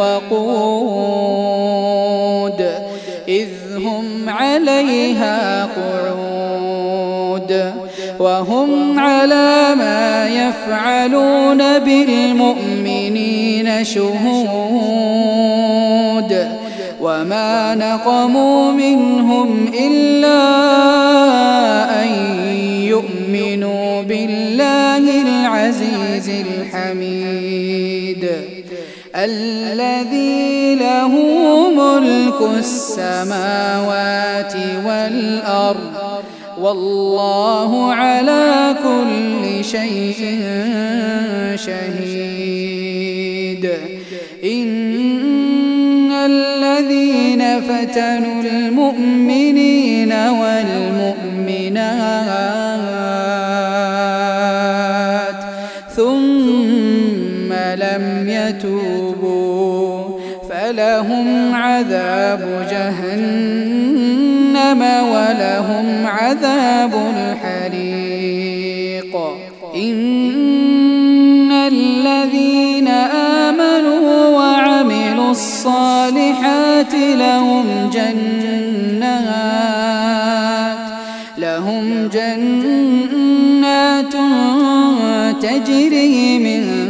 الوقود إذ هم عليها قعود. وهم على ما يفعلون بالمؤمنين شهود. وما نقموا منهم إلا أن يؤمنوا بالله العزيز الحميد. الذي له ملك السماوات والأرض. والله على كل شيء شهيد. إن الذين فتنوا المؤمنين والمؤمنات ثم لم يتوبوا فلهم عذاب جهنم ولهم عذاب الحريق. إن الذين آمنوا وعملوا الصالحات لهم جنات لهم جنات تجري من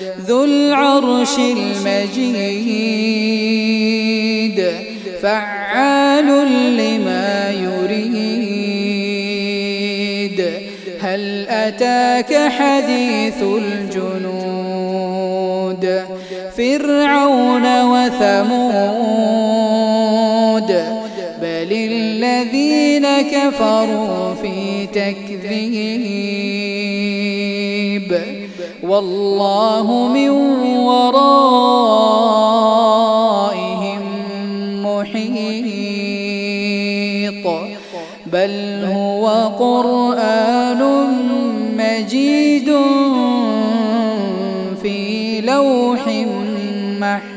ذو العرش المجيد فعال لما يريد. هل أتاك حديث الجنود؟ فرعون وثمود. بل الذين كفروا في تكذيب. والله من ورائهم محيط. بل هو قرآن مجيد في لوح محفوظ.